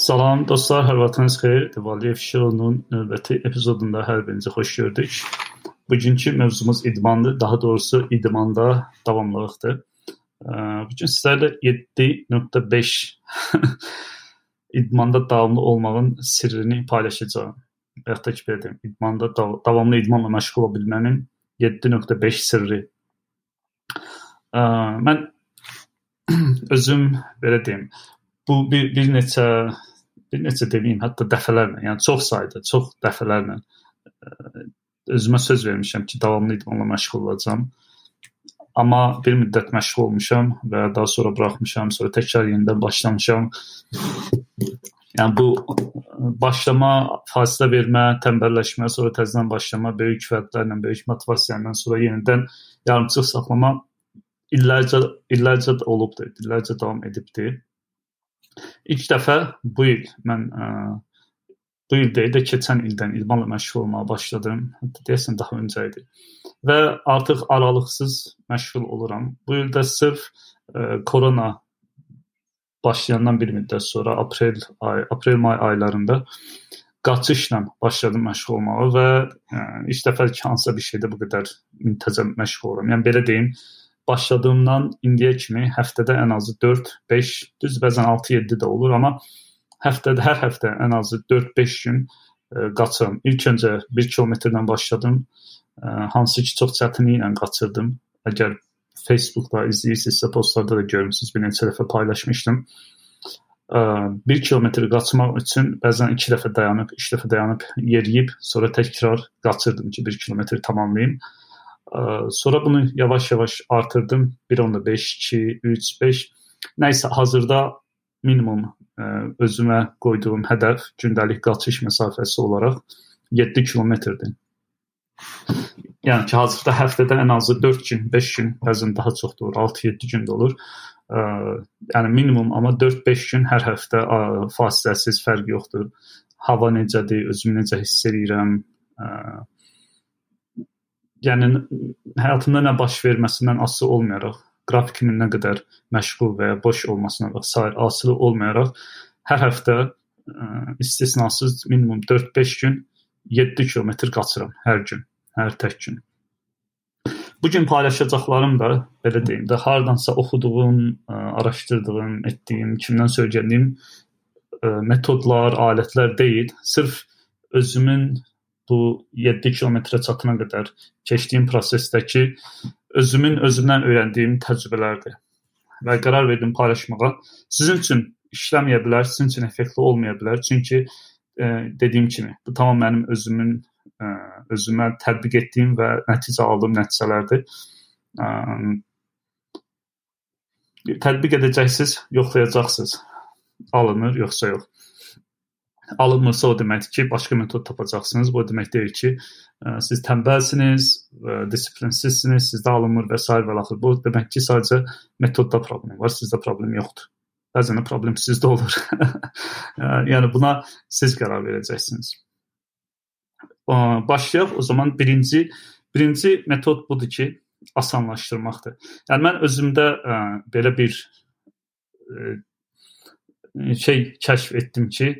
Salam dostlar, hər vaxtınız xeyir. Valiyev Şironun növbəti epizodunda hər birinizi xoş gördük. Bugünkü mövzumuz idmandır, daha doğrusu idmanda davamlılıqdır. Bu gün sizlərlə 7.5 idmanda davamlı olmağın sirrini paylaşacağam. Yaxud da ki, belə deyim, idmanda dav davamlı idmanla məşğul ola bilmənin 7.5 sirri. Mən özüm belə deyim, bu bir, bir neçə neçə deməyim, hətta dəfələrlə, yəni çox sayda, çox dəfələrlə ə, özümə söz vermişəm ki, davamlı idmanla məşğul olacağam. Amma bir müddət məşğul olmuşam və daha sonra buraxmışam, sonra təkrar yenidən başlamışam. Yəni bu başlama, fasilə vermə, tənbəlləşmə, sonra təzədən başlama, böyük fərqlərlə, böyük motivasiya ilə sonra yenidən yarımçıq saxlama illərcə illərcə olubdur, illərcə davam edibdir. İlk dəfə bu il mən bu il deyil də keçən ildən idmanla məşğul olmağa başladım. Hətta deyəsən daha öncə idi. Və artıq aralıqsız məşğul oluram. Bu il də sırf ə, korona başlayandan bir müddət sonra aprel ay, aprel-may aylarında qaçışla başladım məşğul olmağa və ə, ilk dəfə hansısa bir şeydə bu qədər müntəzəm məşğul oluram. Yəni belə deyim, başladığımdan indiyə kimi həftədə ən azı 4, 5, düz bəzən 6, 7 də olur, amma həftədə hər həftə ən azı 4-5 gün ə, qaçıram. İlk öncə 1 kilometrdən başladım. Ə, hansı ki çox çətinliklə qaçırdım. Əgər Facebookda izləyirsinizsə, postlarda da görmüsüz, bir neçə dəfə paylaşmışdım. 1 kilometr qaçmaq üçün bəzən 2 dəfə dayanıb, 3 dəfə dayanıb yeriyib, sonra təkrar qaçırdım ki, 1 kilometr tamamlayım. Sonra bunu yavaş-yavaş artırdım. 1.5, 2, 3, 5. Nəysə hazırda minimum ə, özümə qoyduğum hədəf gündəlik qaçış məsafəsi olaraq 7 kilometrdir. Yəni ki, hazırda həftədə ən azı 4 gün, 5 gün, bəzən daha çox da olur, 6-7 gün də olur. Ə, yəni minimum amma 4-5 gün hər həftə ə, fasiləsiz fərq yoxdur. Hava necədir, özümü necə hiss edirəm, ə, yəni həyatımda nə baş verməsindən asılı olmayaraq, qrafikimin nə qədər məşğul və ya boş olmasına və s. asılı olmayaraq hər həftə ə, istisnasız minimum 4-5 gün 7 kilometr qaçıram hər gün, hər tək gün. Bu gün paylaşacaqlarım da belə deyim də hardansa oxuduğum, ə, araşdırdığım, etdiyim, kimdən söyrədiyim metodlar, alətlər deyil, sırf özümün bu 7 kilometrə çatana qədər keçdiyim prosesdəki özümün özümdən öyrəndiyim təcrübələrdir. Və qərar verdim paylaşmağa. Sizin üçün işləməyə bilər, sizin üçün effektli olmaya bilər. Çünki e, dediyim kimi, bu tamam mənim özümün e, özümə tətbiq etdiyim və nəticə aldığım nəticələrdir. E, tətbiq edəcəksiniz, yoxlayacaqsınız. Alınır, yoxsa yox alınmırsa o deməkdir ki, başqa metod tapacaqsınız. Bu demək deyil ki, ə, siz tənbəlsiniz, ə, disiplinsizsiniz, sizdə alınmır və s. və axır. Bu demək ki, sadəcə metodda problem var, sizdə problem yoxdur. Bəzən problem sizdə olur. yəni buna siz qərar verəcəksiniz. Başlayaq o zaman birinci birinci metod budur ki, asanlaşdırmaqdır. Yəni mən özümdə ə, belə bir ə, şey kəşf etdim ki,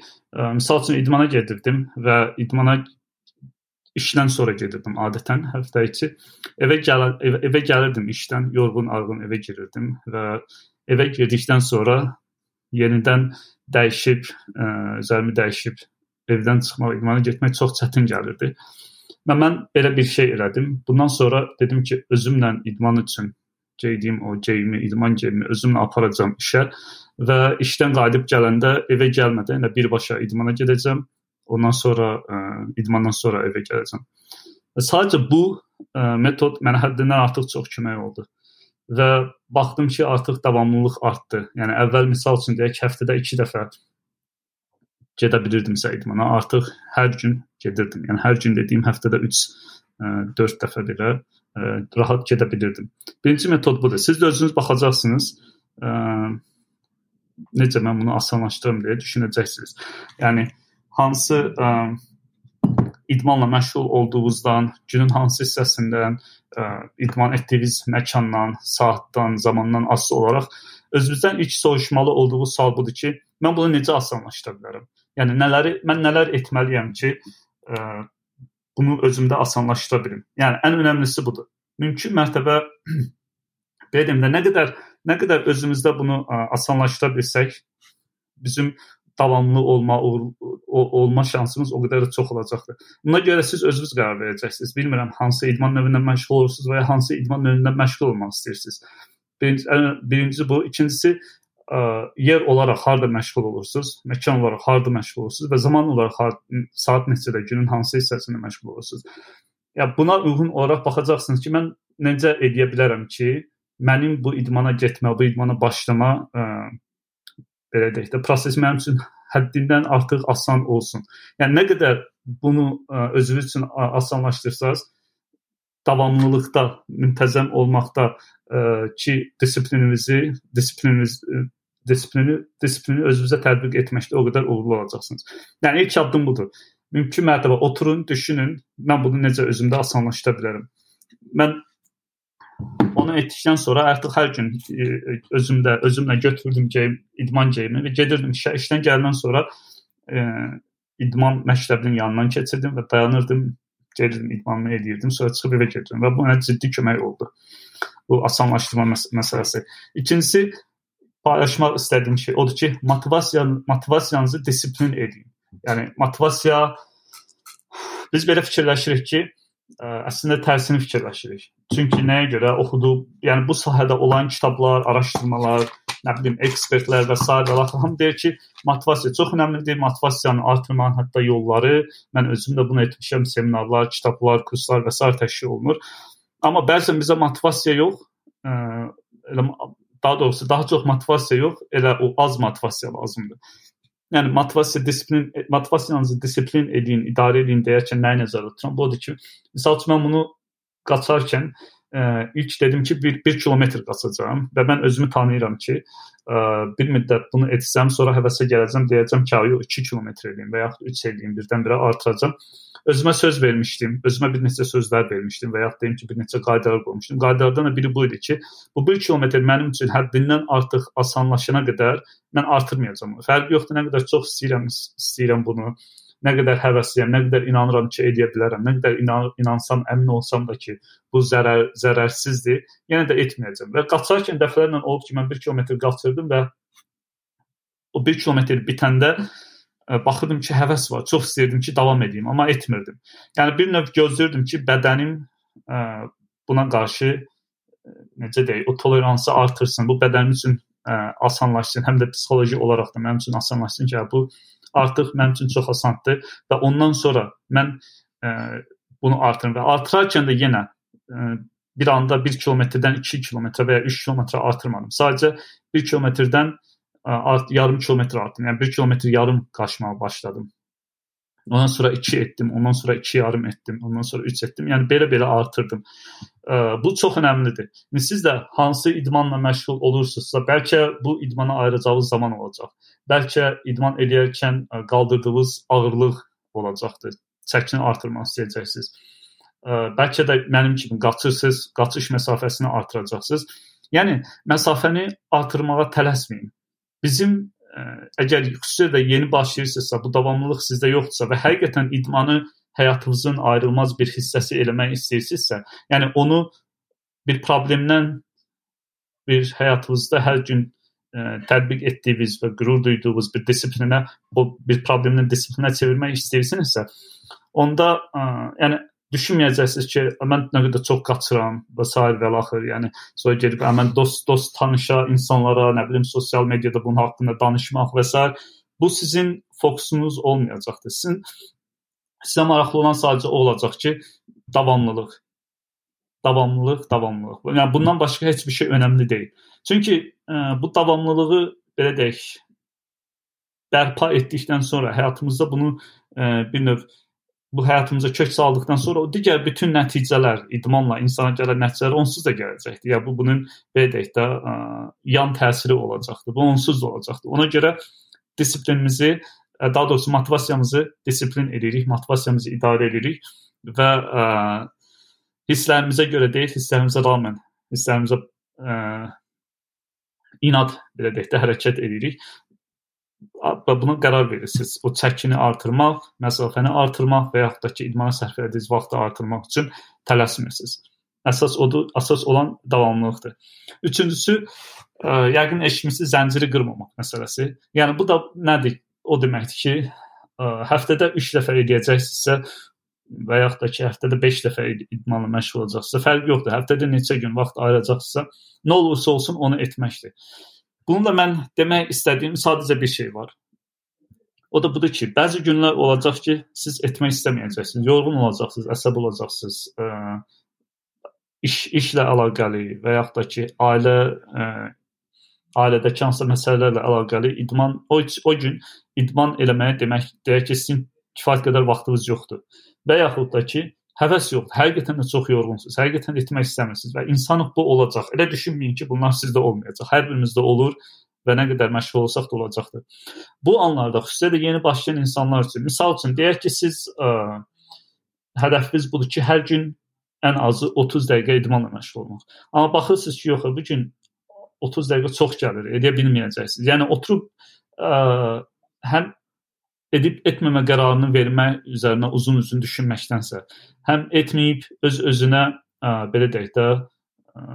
Misal üçün idmana gedirdim və idmana işdən sonra gedirdim adətən həftə içi. Evə gəl evə, evə gəlirdim işdən, yorğun, arğın evə girirdim və evə girdikdən sonra yenidən dəyişib, ə, üzərimi dəyişib evdən çıxmaq, idmana getmək çox çətin gəlirdi. Və mən belə bir şey elədim. Bundan sonra dedim ki, özümlə idman üçün geydiyim o geyimi, idman geyimi özümlə aparacağam işə və işdən qayıdıb gələndə evə gəlmədən elə birbaşa idmana gedəcəm. Ondan sonra ə, idmandan sonra evə gələcəm. Sadəcə bu ə, metod mənə həddindən artıq çox kömək oldu. Və baxdım ki, artıq davamlılıq artdı. Yəni əvvəl misal üçün deyək həftədə 2 dəfə gedə bilirdimsə idmana, artıq hər gün gedirdim. Yəni hər gün dediyim həftədə 3 4 dəfə belə ə, rahat gedə bilirdim. Birinci metod budur. Siz də özünüz baxacaqsınız. Ə, necə mən bunu asanlaşdırım deyə düşünəcəksiniz. Yəni hansı ə, idmanla məşğul olduğunuzdan, günün hansı hissəsindən, ə, idman etdiyiniz məkandan, saatdan, zamandan asılı olaraq özümüzdən ilk soruşmalı olduğu sual budur ki, mən bunu necə asanlaşdıra bilərəm? Yəni nələri mən nələr etməliyəm ki, ə, bunu özümdə asanlaşdıra bilim? Yəni ən önəmlisi budur. Mümkün mərtəbə belə deyim də nə qədər nə qədər özümüzdə bunu asanlaşdıra bilsək, bizim davamlı olma olma şansımız o qədər də çox olacaqdır. Buna görə siz özünüz qərar verəcəksiniz. Bilmirəm hansı idman növündən məşğul olursunuz və ya hansı idman növündən məşğul olmaq istəyirsiniz. Birinci, birinci bu, ikincisi ə, yer olaraq harda məşğul olursunuz, məkan olaraq harda məşğul olursunuz və zaman olaraq har saat neçədə günün hansı hissəsində məşğul olursunuz. Ya buna uyğun olaraq baxacaqsınız ki, mən necə edə bilərəm ki, mənim bu idmana getmə, bu idmana başlama ə, belə deyək də proses mənim üçün həddindən artıq asan olsun. Yəni nə qədər bunu ə, özünüz üçün asanlaşdırsaz, davamlılıqda, müntəzəm olmaqda ə, ki, disiplininizi, disiplininiz disiplini disiplini özünüzə tətbiq etməkdə o qədər uğurlu olacaqsınız. Yəni ilk addım budur. Mümkün mərtəbə oturun, düşünün, mən bunu necə özümdə asanlaşdıra bilərəm. Mən Onu etdikdən sonra artıq hər gün e, özümdə özümlə götürdüm geyim, idman geyimi və gedirdim işə. İşdən gələndən sonra e, idman məktəbinin yanından keçirdim və dayanırdım, gedirdim idmanımı edirdim, sonra çıxıb evə gedirdim və bu mənə ciddi kömək oldu. Bu asanlaşdırma məs məsələsi. İkincisi paylaşmaq istədiyim şey odur ki, motivasiya motivasiyanızı disiplin edin. Yəni motivasiya biz belə fikirləşirik ki, əslində tərsini fikirləşirik. Çünki nəyə görə oxuduq, yəni bu sahədə olan kitablar, araşdırmalar, nə bilim ekspertlər və s. hamı deyir ki, motivasiya çox əhəmiylidir, motivasiyanı artırmanın hətta yolları, mən özüm də bunu etmişəm, seminarlar, kitablar, kurslar və s. təşkil olunur. Amma bəzən bizə motivasiya yox, ə, elə daha doğrusu daha çox motivasiya yox, elə o az motivasiya lazımdır. Yəni motivasiya, disiplin, motivasiyanızı disiplin edin, idarə edin deyərkən nəyi nəzərdə tuturam? Bu odur ki, məsəl üçün mən bunu qaçarkən ə, ilk dedim ki, 1 1 kilometr qaçacağam və mən özümü tanıyıram ki, ə, bir müddət bunu etsəm, sonra həvəsə gələcəm, deyəcəm ki, ayo 2 kilometr edeyim və yaxud 3 edeyim, birdən-birə artıracam. Özümə söz vermişdim, özümə bir neçə sözlər vermişdim və yaxud deyim ki, bir neçə qaydalar qoymuşdum. Qaydalardan da biri bu idi ki, bu 1 kilometr mənim üçün həddindən artıq asanlaşana qədər mən artırmayacağam. Fərqi yoxdur, nə qədər çox istəyirəm, istəyirəm bunu nə qədər həvəsliyəm, nə qədər inanıram ki, edə bilərəm, nə qədər inan inansam, əmin olsam da ki, bu zərər zərərsizdir, yenə də etməyəcəm. Və qaçarkən dəfələrlə olub ki, mən 1 kilometr qaçırdım və o 1 kilometr bitəndə e, baxırdım ki, həvəs var. Çox istəyirdim ki, davam edeyim, amma etmirdim. Yəni bir növ gözləyirdim ki, bədənim ə, e, buna qarşı e, necə deyək, o toleransı artırsın. Bu bədənim üçün ə, asanlaşsın, həm də psixoloji olaraq da mənim üçün asanlaşsın ki, bu artıq mənim üçün çox asandır və ondan sonra mən ə, e, bunu artırım və artırarkən də yenə ə, e, bir anda 1 kilometrdən 2 kilometrə və ya 3 kilometrə artırmadım. Sadəcə 1 kilometrdən e, art, yarım kilometr artdım. Yəni 1 kilometr yarım qaçmağa başladım. Ondan sonra 2 etdim, ondan sonra 2 yarım etdim, ondan sonra 3 etdim. Yəni belə-belə artırdım. Bu çox əhəmilidir. Yəni siz də hansı idmanla məşğul olursunuzsa, bəlkə bu idmana ayıracağınız zaman olacaq. Bəlkə idman eləyərkən qaldırdığınız ağırlıq olacaqdır. Çəkini artırmaq istəyəcəksiniz. Bəlkə də mənim kimi qaçırsınız, qaçış məsafəsini artıracaqsınız. Yəni məsafəni artırmağa tələsməyin. Bizim əgər xüsusilə də yeni başlayırsınızsa, bu davamlılıq sizdə yoxdursa və həqiqətən idmanı həyatınızın ayrılmaz bir hissəsi eləmək istəyirsinizsə, yəni onu bir problemdən bir həyatınızda hər gün ə, tətbiq etdiyiniz və qürur duyduğunuz bir disiplinə, o bir problemdən disiplinə çevirmək istəyirsinizsə, onda ə, yəni düşünməyəcəksiniz ki, mən nə qədər çox qaçıram və s. və axır, yəni sonra gedib mən dost dost tanışa insanlara, nə bilim sosial mediada bunun haqqında danışmaq və s. bu sizin fokusunuz olmayacaqdır. Sizin sizə maraqlı olan sadəcə o olacaq ki, davamlılıq. Davamlılıq, davamlılıq. Yəni bundan başqa heç bir şey önəmli deyil. Çünki ə, e, bu davamlılığı belə deyək, bərpa etdikdən sonra həyatımızda bunu ə, e, bir növ bu həyatımıza kök saldıqdan sonra o digər bütün nəticələr, idmanla insana gələn nəticələr onsuz da gələcəkdir. Ya bu bunun belə deyək də ə, yan təsiri olacaqdır. Bu onsuz da olacaqdır. Ona görə disiplinimizi, daha doğrusu motivasiyamızı disiplin edirik, motivasiyamızı idarə edirik və ə, hisslərimizə görə deyil, hisslərimizə rağmen, hisslərimizə ə, inad belə deyək də hərəkət edirik. Buna qərar verirsiniz. O çəkini artırmaq, məsafəni artırmaq və yaxud da ki, idmana sərf etdiyiniz vaxtı artırmaq üçün tələsmirsiniz. Əsas odur, əsas olan davamlılıqdır. Üçüncüsü, ə, yəqin eşitmisiniz zənciri qırmamaq məsələsi. Yəni bu da nədir? O deməkdir ki, ə, həftədə 3 dəfə edəcəksinizsə və yaxud da ki, həftədə 5 dəfə idmanla məşğul olacaqsınızsa, fərqi yoxdur. Həftədə neçə gün vaxt ayıracaqsınızsa, nə olursa olsun onu etməkdir. Bununla mən demək istədiyim sadəcə bir şey var. O da budur ki, bəzi günlər olacaq ki, siz etmək istəməyəcəksiniz, yorğun olacaqsınız, əsəb olacaqsınız, ə, iş işlə əlaqəli və yaxud da ki, ailə ə, ailədəki hansısa məsələlərlə əlaqəli idman o o gün idman eləməyə demək deyək ki, sizin kifayət qədər vaxtınız yoxdur. Və yaxud da ki, həvəs yoxdur. Həqiqətən də çox yorğunsunuz. Həqiqətən də etmək istəmirsiniz və insanıq bu olacaq. Elə düşünməyin ki, bunlar sizdə olmayacaq. Hər birimizdə olur və nə qədər məşğul olsaq da olacaqdır. Bu anlarda xüsusilə də yeni başlayan insanlar üçün, misal üçün deyək ki, siz ə, hədəfiniz budur ki, hər gün ən azı 30 dəqiqə idmanla məşğul olmaq. Amma baxırsınız ki, yox, bu gün 30 dəqiqə çox gəlir, edə bilməyəcəksiniz. Yəni oturub ə, həm edib etməmə qərarını vermək üzərinə uzun-uzun düşünməkdənsə, həm etməyib öz özünə ə, belə deyək də ə,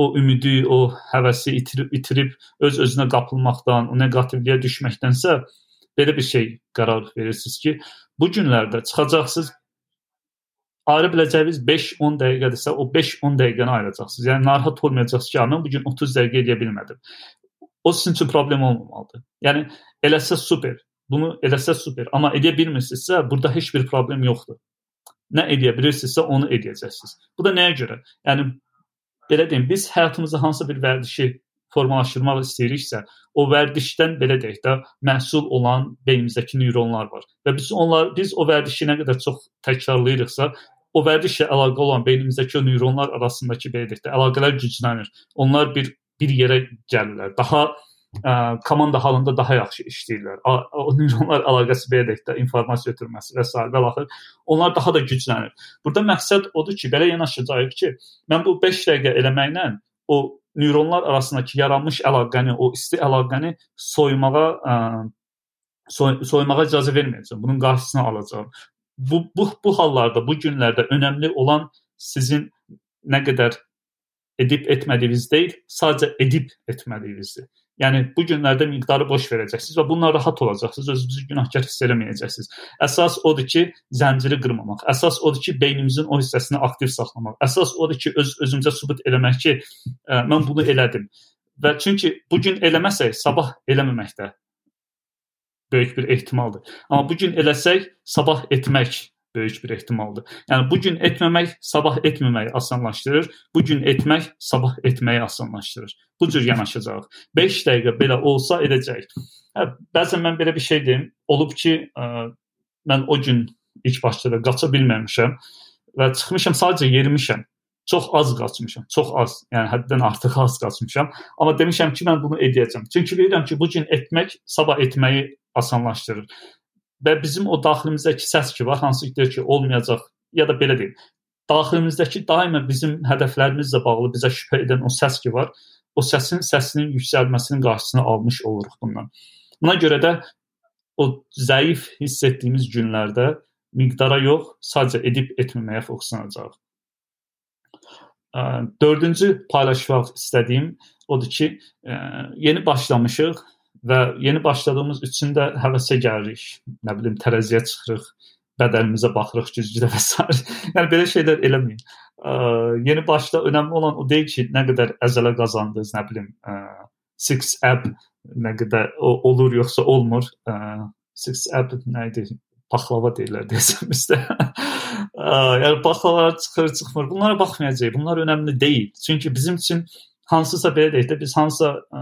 o ümidi, o həvəsi itirib, itirib öz özünə qapılmaqdan, o neqativliyə düşməkdənsə belə bir şey qərar verirsiniz ki, bu günlərdə çıxacaqsınız ayıra biləcəyiniz 5-10 dəqiqədirsə, o 5-10 dəqiqəni ayıracaqsınız. Yəni narahat olmayacaqsınız ki, mən bu gün 30 dəqiqə edə bilmədim. O sizin üçün problem olmamalıdır. Yəni eləsə super, Bunu eləsə super, amma edə bilmirsinizsə, burada heç bir problem yoxdur. Nə edə bilirsinizsə, onu edəcəksiniz. Bu da nəyə görə? Yəni belə deyim, biz həyatımızda hansısa bir vərdişi formalaşdırmaq istəyiriksə, o vərdişdən belə deyək də məhsul olan beynimizdəki neyronlar var. Və biz onlar biz o vərdişi nə qədər çox təkrarlayırıqsa, o vərdişlə əlaqə olan beynimizdəki o neyronlar arasındakı belə deyək də əlaqələr güclənir. Onlar bir bir yerə gəlirlər. Daha ə, komanda halında daha yaxşı işləyirlər. O neyronlar əlaqəsi belə deyək də informasiya ötürməsi və s. və axır onlar daha da güclənir. Burada məqsəd odur ki, belə yanaşacağıq ki, mən bu 5 dəqiqə eləməklə o neyronlar arasındakı yaranmış əlaqəni, o isti əlaqəni soymağa ə, soy soymağa icazə verməyəcəm. Bunun qarşısını alacağam. Bu bu bu hallarda, bu günlərdə önəmli olan sizin nə qədər edib etmədiyiniz deyil, sadəcə edib etmədiyinizdir. Yəni bu günlərdə miqdarı boş verəcəksiniz və bununla rahat olacaqsınız, özünüzü günahkar hiss eləməyəcəksiniz. Əsas odur ki, zənciri qırmamaq. Əsas odur ki, beynimizin o hissəsini aktiv saxlamaq. Əsas odur ki, öz özümüzə sübut eləmək ki, ə, mən bunu elədim. Və çünki bu gün eləməsək, sabah eləməmək də böyük bir ehtimaldır. Amma bu gün eləsək, sabah etmək böyük bir ehtimaldır. Yəni bu gün etməmək sabah etməməyi asanlaşdırır. Bu gün etmək sabah etməyi asanlaşdırır. Bu cür yanaşacağıq. 5 dəqiqə belə olsa edəcək. Hə, bəzən mən belə bir şey deyim, olub ki, ə, mən o gün ilk başda da qaça bilməmişəm və çıxmışam sadəcə yerimişəm. Çox az qaçmışam, çox az. Yəni həddən artıq az qaçmışam. Amma demişəm ki, mən bunu edəcəm. Çünki bilirəm ki, bu gün etmək sabah etməyi asanlaşdırır. Və bizim o daxilimizdəki səs ki var, hansı ki deyir ki, olmayacaq ya da belə deyim. Daxilimizdəki daima bizim hədəflərimizlə bağlı bizə şübhə edən o səs ki var, o səsin səsinin yüksəlməsinin qarşısını almış oluruq bundan. Buna görə də o zəif hiss etdiyimiz günlərdə miqdara yox, sadəcə edib etməməyə fokuslanacağıq. Dördüncü paylaşmaq istədiyim odur ki, yeni başlamışıq və yeni başladığımız üçün də həvəsə gəlirik. Nə bilim, tərəziyə çıxırıq, bədənimizə baxırıq güzgüdə və s. yəni belə şeylər eləməyin. Ə, yeni başda önəmli olan o deyil ki, nə qədər əzələ qazandınız, nə bilim, ə, six app nə qədər o, olur yoxsa olmur. Ə, six app nə idi? Paxlava deyirlər desəm bizdə. yəni paxlavalar çıxır, çıxmır. Bunlara baxmayacağıq. Bunlar önəmli deyil. Çünki bizim üçün hansısa belə deyək də biz hansısa ə,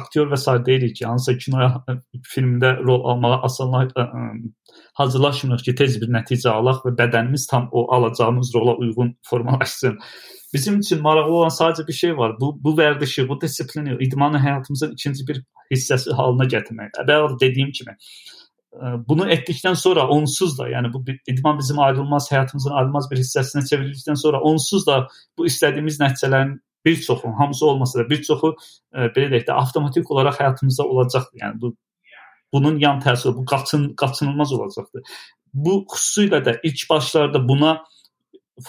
aktyor və sair deyirik ki, hansısa kinoya filmdə rol almağa asanlıq hazırlaşmırıq ki, tez bir nəticə alaq və bədənimiz tam o alacağımız rola uyğun formalaşsın. Bizim üçün maraqlı olan sadəcə bir şey var. Bu bu vərdişi, bu disiplini idmanı həyatımızın ikinci bir hissəsi halına gətirmək. Əvvəl dediyim kimi bunu etdikdən sonra onsuz da, yəni bu idman bizim ayrılmaz həyatımızın ayrılmaz bir hissəsinə çevrildikdən sonra onsuz da bu istədiyimiz nəticələrin bir çoxu, hamısı olmasa da bir çoxu e, belə deyək də avtomatik olaraq həyatımızda olacaq. Yəni bu bunun yan təsiri, bu qaçın qaçınılmaz olacaqdır. Bu xüsusilə də ilk başlarda buna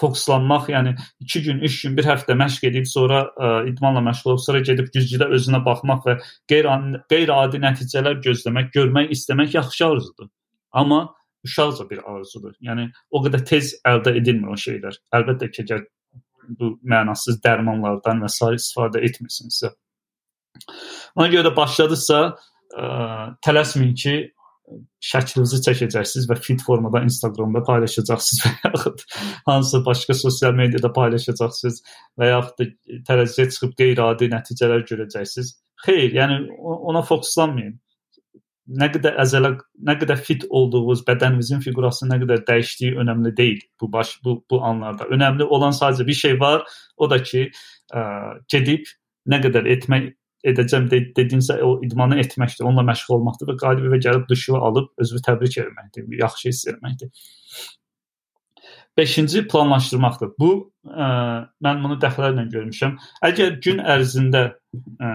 fokuslanmaq, yəni 2 gün, 3 gün, 1 həftə məşq edib sonra ə, idmanla məşğul olub, sonra gedib güzgüdə özünə baxmaq və qeyri qeyri-adi nəticələr gözləmək, görmək istəmək yaxşı arzudur. Amma uşaqca bir arzudur. Yəni o qədər tez əldə edilmir o şeylər. Əlbəttə ki, bu mənasız dərmanlardan və sair istifadə etmirsinizsə. Ona görə də başladısa, ə, tələsməyin ki, şəklinizi çəkəcəksiniz və fit formada Instagramda paylaşacaqsınız və yaxud hansısa başqa sosial mediada paylaşacaqsınız və yaxud da tərəziyə çıxıb qeyri-adi nəticələr görəcəksiniz. Xeyr, yəni ona fokuslanmayın. Nə qədər əzələ, nə qədər fit olduğunuz, bədəninizin fiqurası nə qədər dəyişdiyi önəmli deyil bu baş bu bu anlarda. Önəmli olan sadəcə bir şey var, o da ki, ə, gedib nə qədər etmək edəcəm de, dedinsə o idmanı etməkdir, onunla məşğul olmaqdır və qalib evə gəlib duşu alıb özünü təbrik etməkdir, yaxşı hiss etməkdir. 5-ci planlaşdırmaqdır. Bu ə, mən bunu dəfələrlə görmüşəm. Əgər gün ərzində ə,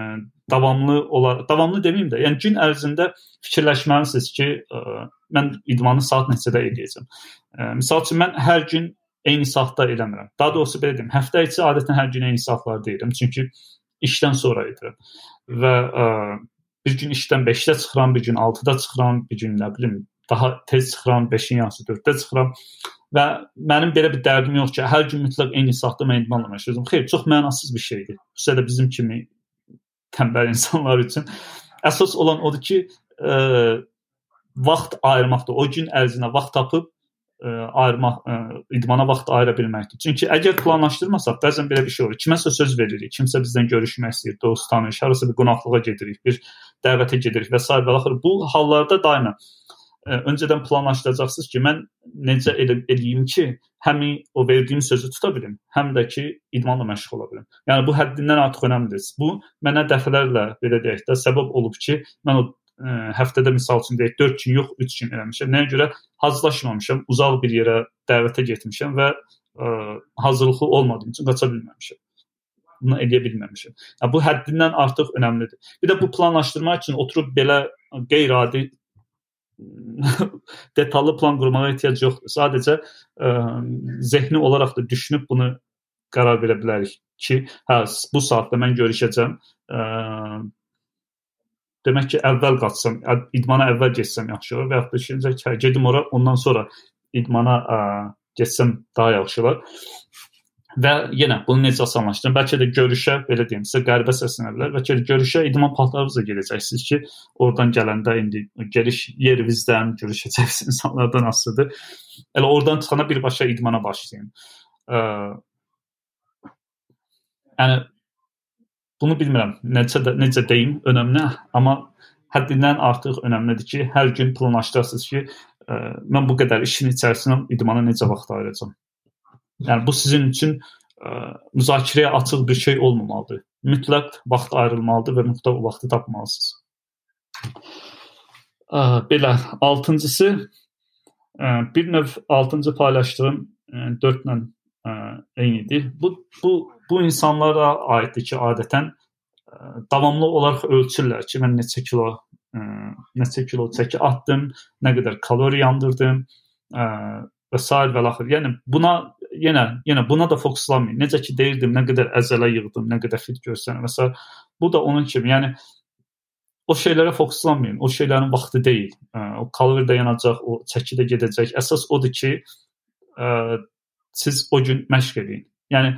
davamlı olar, davamlı deməyim də, yəni gün ərzində fikirləşməlisiniz ki, ə, mən idmanı saat neçədə edəcəm. Ə, məsəl üçün mən hər gün eyni saatda eləmirəm. Daha doğrusu belə deyim, həftə içi adətən hər gün eyni saatlarda edirəm. Çünki işdən sonra edirəm. Və ə, bir gün işdən 5-də çıxıram, bir gün 6-da çıxıram, bir gün nə bilim daha tez çıxıram, 5-in yarısı 4-də çıxıram. Və mənim belə bir dərdim yox ki, hər gün mütləq eyni saatda mən idmanla məşğulam. Xeyr, çox mənasız bir şeydir. Xüsusilə bizim kimi tənbəl insanlar üçün əsas olan odur ki, ə, vaxt ayırmaqdır. O gün ərzində vaxt tapıb ə, ayırmaq, ə, idmana vaxt ayıra bilməkdir. Çünki əgər planlaşdırmasaq, bəzən belə bir şey olur. Kiməsə söz veririk, kimsə bizdən görüşmək istəyir, dost, tanış, harasa bir qonaqlığa gedirik, bir dəvətə gedirik və s. və axır. Bu hallarda daima ə, öncədən planlaşdıracaqsınız ki, mən necə elə eləyim ki, həmin o verdiyim sözü tuta bilim, həm də ki, idmanla məşğul ola bilim. Yəni bu həddindən artıq önəmlidir. Bu mənə dəfələrlə belə deyək də səbəb olub ki, mən o ə, həftədə misal üçün deyək 4 gün yox 3 gün eləmişəm. Nəyə görə hazırlaşmamışam, uzaq bir yerə dəvətə getmişəm və ə, hazırlıqlı olmadığım üçün qaça bilməmişəm. Bunu edə bilməmişəm. Yəni bu həddindən artıq önəmlidir. Bir də bu planlaşdırmaq üçün oturub belə qeyri-adi detallı plan qurmağa ehtiyac yoxdur. Sadəcə ə, zehni olaraq da düşünüb bunu qərar verə bilərik ki, hə bu saatda mən görüşəcəm. Ə, demək ki, əvvəl qaçsam, idmana əvvəl getsəm yaxşı olar və ya da ikincə hə, gedim ora, ondan sonra idmana ə, getsəm daha yaxşı olar. Və yenə bunu necə asanlaşdırım? Bəlkə də görüşə, belə deyim, sizə qəribə səslənə bilər. Bəlkə də görüşə idman partlarınızla gedəcəksiniz ki, oradan gələndə indi geliş yerinizdən görüşəcəksiniz insanlardan asılıdır. Elə oradan çıxana birbaşa idmana başlayın. Ə, yəni Bunu bilmirəm, necə də, necə deyim, önəmli, amma həddindən artıq önəmlidir ki, hər gün planlaşdırasınız ki, ə, mən bu qədər işin içərisinə idmana necə vaxt ayıracağam. Yəni bu sizin üçün ə, e, müzakirəyə açıq bir şey olmamalıdır. Mütləq vaxt ayrılmalıdır və mütləq vaxtı tapmalısınız. Ə, e, belə 6-cısı bir növ 6-cı paylaşdığım 4 ilə eynidir. Bu bu bu insanlara aiddir ki, adətən ə, davamlı olaraq ölçürlər ki, mən neçə kilo ə, neçə kilo çəki atdım, nə qədər kalori yandırdım ə, və s. və axır. Yəni buna yenə yenə buna da fokuslanmayın. Necə ki deyirdim, nə qədər əzələ yığdım, nə qədər fit görsənir və s. Bu da onun kimi. Yəni o şeylərə fokuslanmayın. O şeylərin vaxtı deyil. O kalori də yanacaq, o çəki də gedəcək. Əsas odur ki, ə, siz o gün məşq edin. Yəni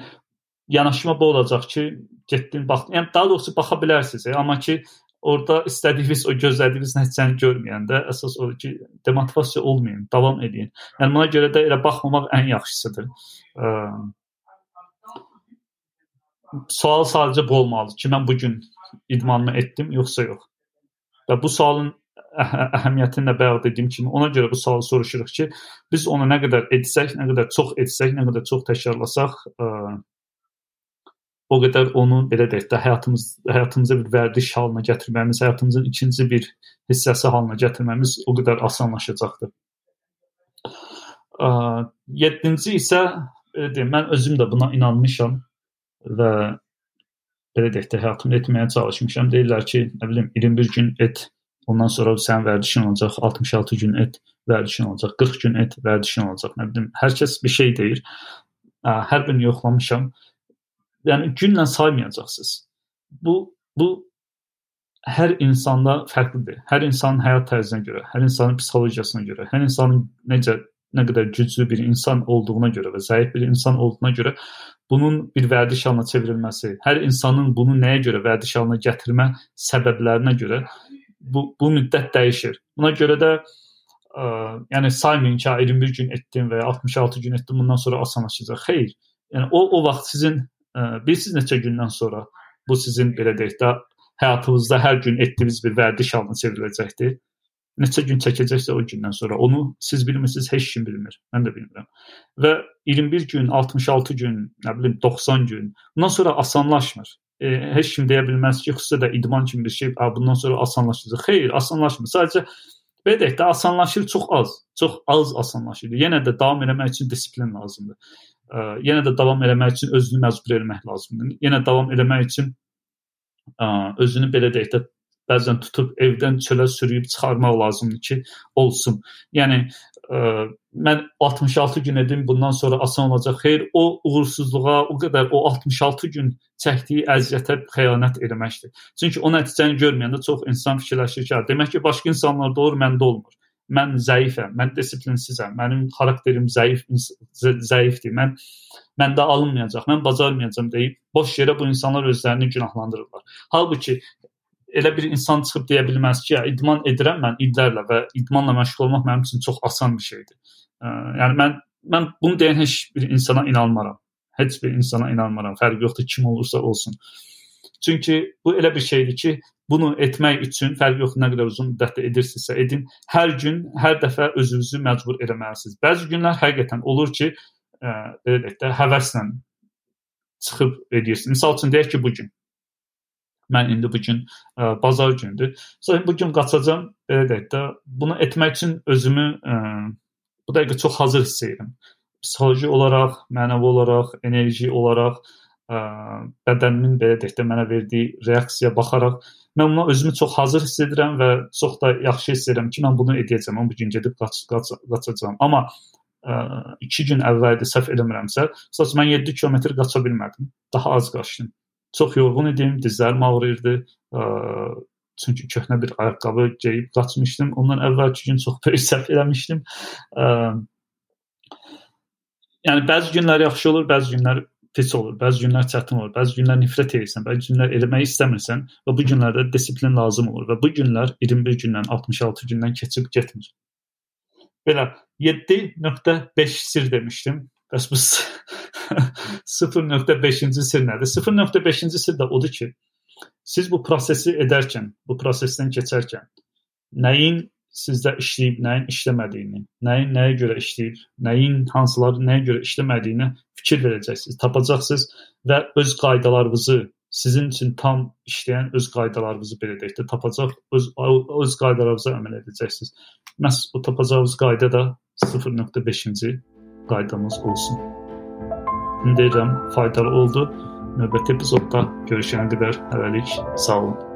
yanaşma bu olacaq ki, getdin bax, yəni daha doğrusu baxa bilərsiniz, e, amma ki orada istədiyiniz o gözlədiyiniz nəticəni görməyəndə əsas odur ki, demotivasiya olmayın, davam edin. Yəni buna görə də elə baxmamaq ən yaxşısıdır. Ə, sual sadəcə bu olmalıdır ki, mən bu gün idmanımı etdim yoxsa yox. Və bu sualın əhəmiyyətini də bayaq dediyim kimi ona görə bu sualı soruşuruq ki, biz onu nə qədər etsək, nə qədər çox etsək, nə qədər çox təkrarlasaq, ə, o qədər onu belə deyək də həyatımız həyatımıza bir vərdiş halına gətirməyimiz, həyatımızın ikinci bir hissəsi halına gətirməyimiz o qədər asanlaşacaqdır. 7-ci isə deyim, mən özüm də buna inanmışam və belə deyək də həyatımı etməyə çalışmışam. Deyirlər ki, nə bilim 21 gün et, ondan sonra sənin vərdişin olacaq, 66 gün et, vərdişin olacaq, 40 gün et, vərdişin olacaq. Nə bilim, hər kəs bir şey deyir. Hər birini yoxlamışam. Yəni günlə saymayacaqsınız. Bu bu hər insanda fərqlidir. Hər insanın həyat tərzinə görə, hər insanın psixologiyasına görə, hər insanın necə nə qədər güclü bir insan olduğuna görə və zəif bir insan olduğuna görə bunun bir vərdiş halına çevrilməsi, hər insanın bunu nəyə görə vərdiş halına gətirmə səbəblərinə görə bu bu müddət dəyişir. Buna görə də ə, yəni saymayın ki, 21 gün etdim və ya 66 gün etdim, bundan sonra asanlaşacaq. Xeyr. Yəni o o vaxt sizin bilirsiniz neçə gündən sonra bu sizin belə deyək də həyatınızda hər gün etdiyiniz bir vərdiş halına çevriləcəkdir. Neçə gün çəkəcəksə o gündən sonra onu siz bilmirsiniz, heç kim bilmir. Mən də bilmirəm. Və 21 gün, 66 gün, nə bilim 90 gün bundan sonra asanlaşmır. E, heç kim deyə bilməz ki, xüsusilə də idman kimi bir şey, bundan sonra asanlaşacaq. Xeyr, asanlaşmır. Sadəcə belə deyək də asanlaşır, çox az, çox az asanlaşır. Yenə də davam etmək üçün disiplin lazımdır. Ə, yenə də davam etmək üçün özünü məcbur etmək lazımdır. Yenə davam etmək üçün özünü belə deyək də bəzən tutub evdən çölə sürüyüb çıxarmaq lazımdır ki, olsun. Yəni ə, mən 66 gün edim, bundan sonra asan olacaq. Xeyr, o uğursuzluğa, o qədər o 66 gün çəkdiyi əziyyətə xəyanət etməkdir. Çünki o nəticəni görməyəndə çox insan fikirləşir ki, demək ki, başqa insanlarda olur, məndə olmur. Mən zəifəm, mən disiplinsizəm, mənim xarakterim zəif zəifdir. Mən məndə alınmayacaq, mən bacarmayacağam deyib boş yerə bu insanlar özlərini günahlandırırlar. Halbuki elə bir insan çıxıb deyə bilməz ki, ya idman edirəm mən illərlə və idmanla məşğul olmaq mənim üçün çox asan bir şeydir. Yəni mən mən bunu deyən heç bir insana inanmaram. Heç bir insana inanmaram. Fərqi yoxdur kim olursa olsun. Çünki bu elə bir şeydir ki, bunu etmək üçün fərqi yoxdur nə qədər uzun müddətdə edirsinizsə edin. Hər gün, hər dəfə özünüzü məcbur etməlisiniz. Bəzi günlər həqiqətən olur ki, ə, belə deyək də həvəslə çıxıb edirsiniz. Məsəl üçün deyək ki, bu gün mən indi bu gün ə, bazar gündür. Sonra bu gün qaçacam, belə deyək də bunu etmək üçün özümü ə, bu dəqiqə çox hazır hiss edirəm. Psixoloji olaraq, mənəvi olaraq, enerji olaraq bədənimin belə deyək də mənə verdiyi reaksiyaya baxaraq mən buna özümü çox hazır hiss edirəm və çox da yaxşı hiss edirəm ki, mən bunu edəcəm. Mən bu gün gedib qaç, qaç, qaçacağam. Amma 2 gün əvvəldir səhv eləmirəmsə, məsələn mən 7 kilometr qaça bilmədim. Daha az qaçdım. Çox yorğun idim, dizlərim ağrıyırdı. Ə, çünki köhnə bir ayaqqabı geyib qaçmışdım. Ondan əvvəlki gün çox böyük səhv eləmişdim. Ə, yəni bəzi günlər yaxşı olur, bəzi günlər pis olur, bəzi günlər çətin olur, bəzi günlər nifrət edirsən, bəzi günlər eləmək istəmirsən və bu günlərdə disiplin lazım olur və bu günlər 21 gündən, 66 gündən keçib getmir. Belə 7.5 sir demişdim. Bəs bu 0.5-ci sir nədir? 0.5-ci sir də odur ki, siz bu prosesi edərkən, bu prosesdən keçərkən nəyin sizdə işləyib, nəyin işləmədiyini, nəyin nəyə görə işləyib, nəyin hansıları nəyə görə işləmədiyini fikir verəcəksiniz, tapacaqsınız və öz qaydalarınızı sizin üçün tam işləyən öz qaydalarınızı belə deyək də tapacaq, öz öz qaydalarınıza əməl edəcəksiniz. Məhz o tapacağınız qayda da 0.5-ci qaydamız olsun. Ümid edirəm faydalı oldu. Növbəti epizodda görüşənə qədər hələlik sağ olun.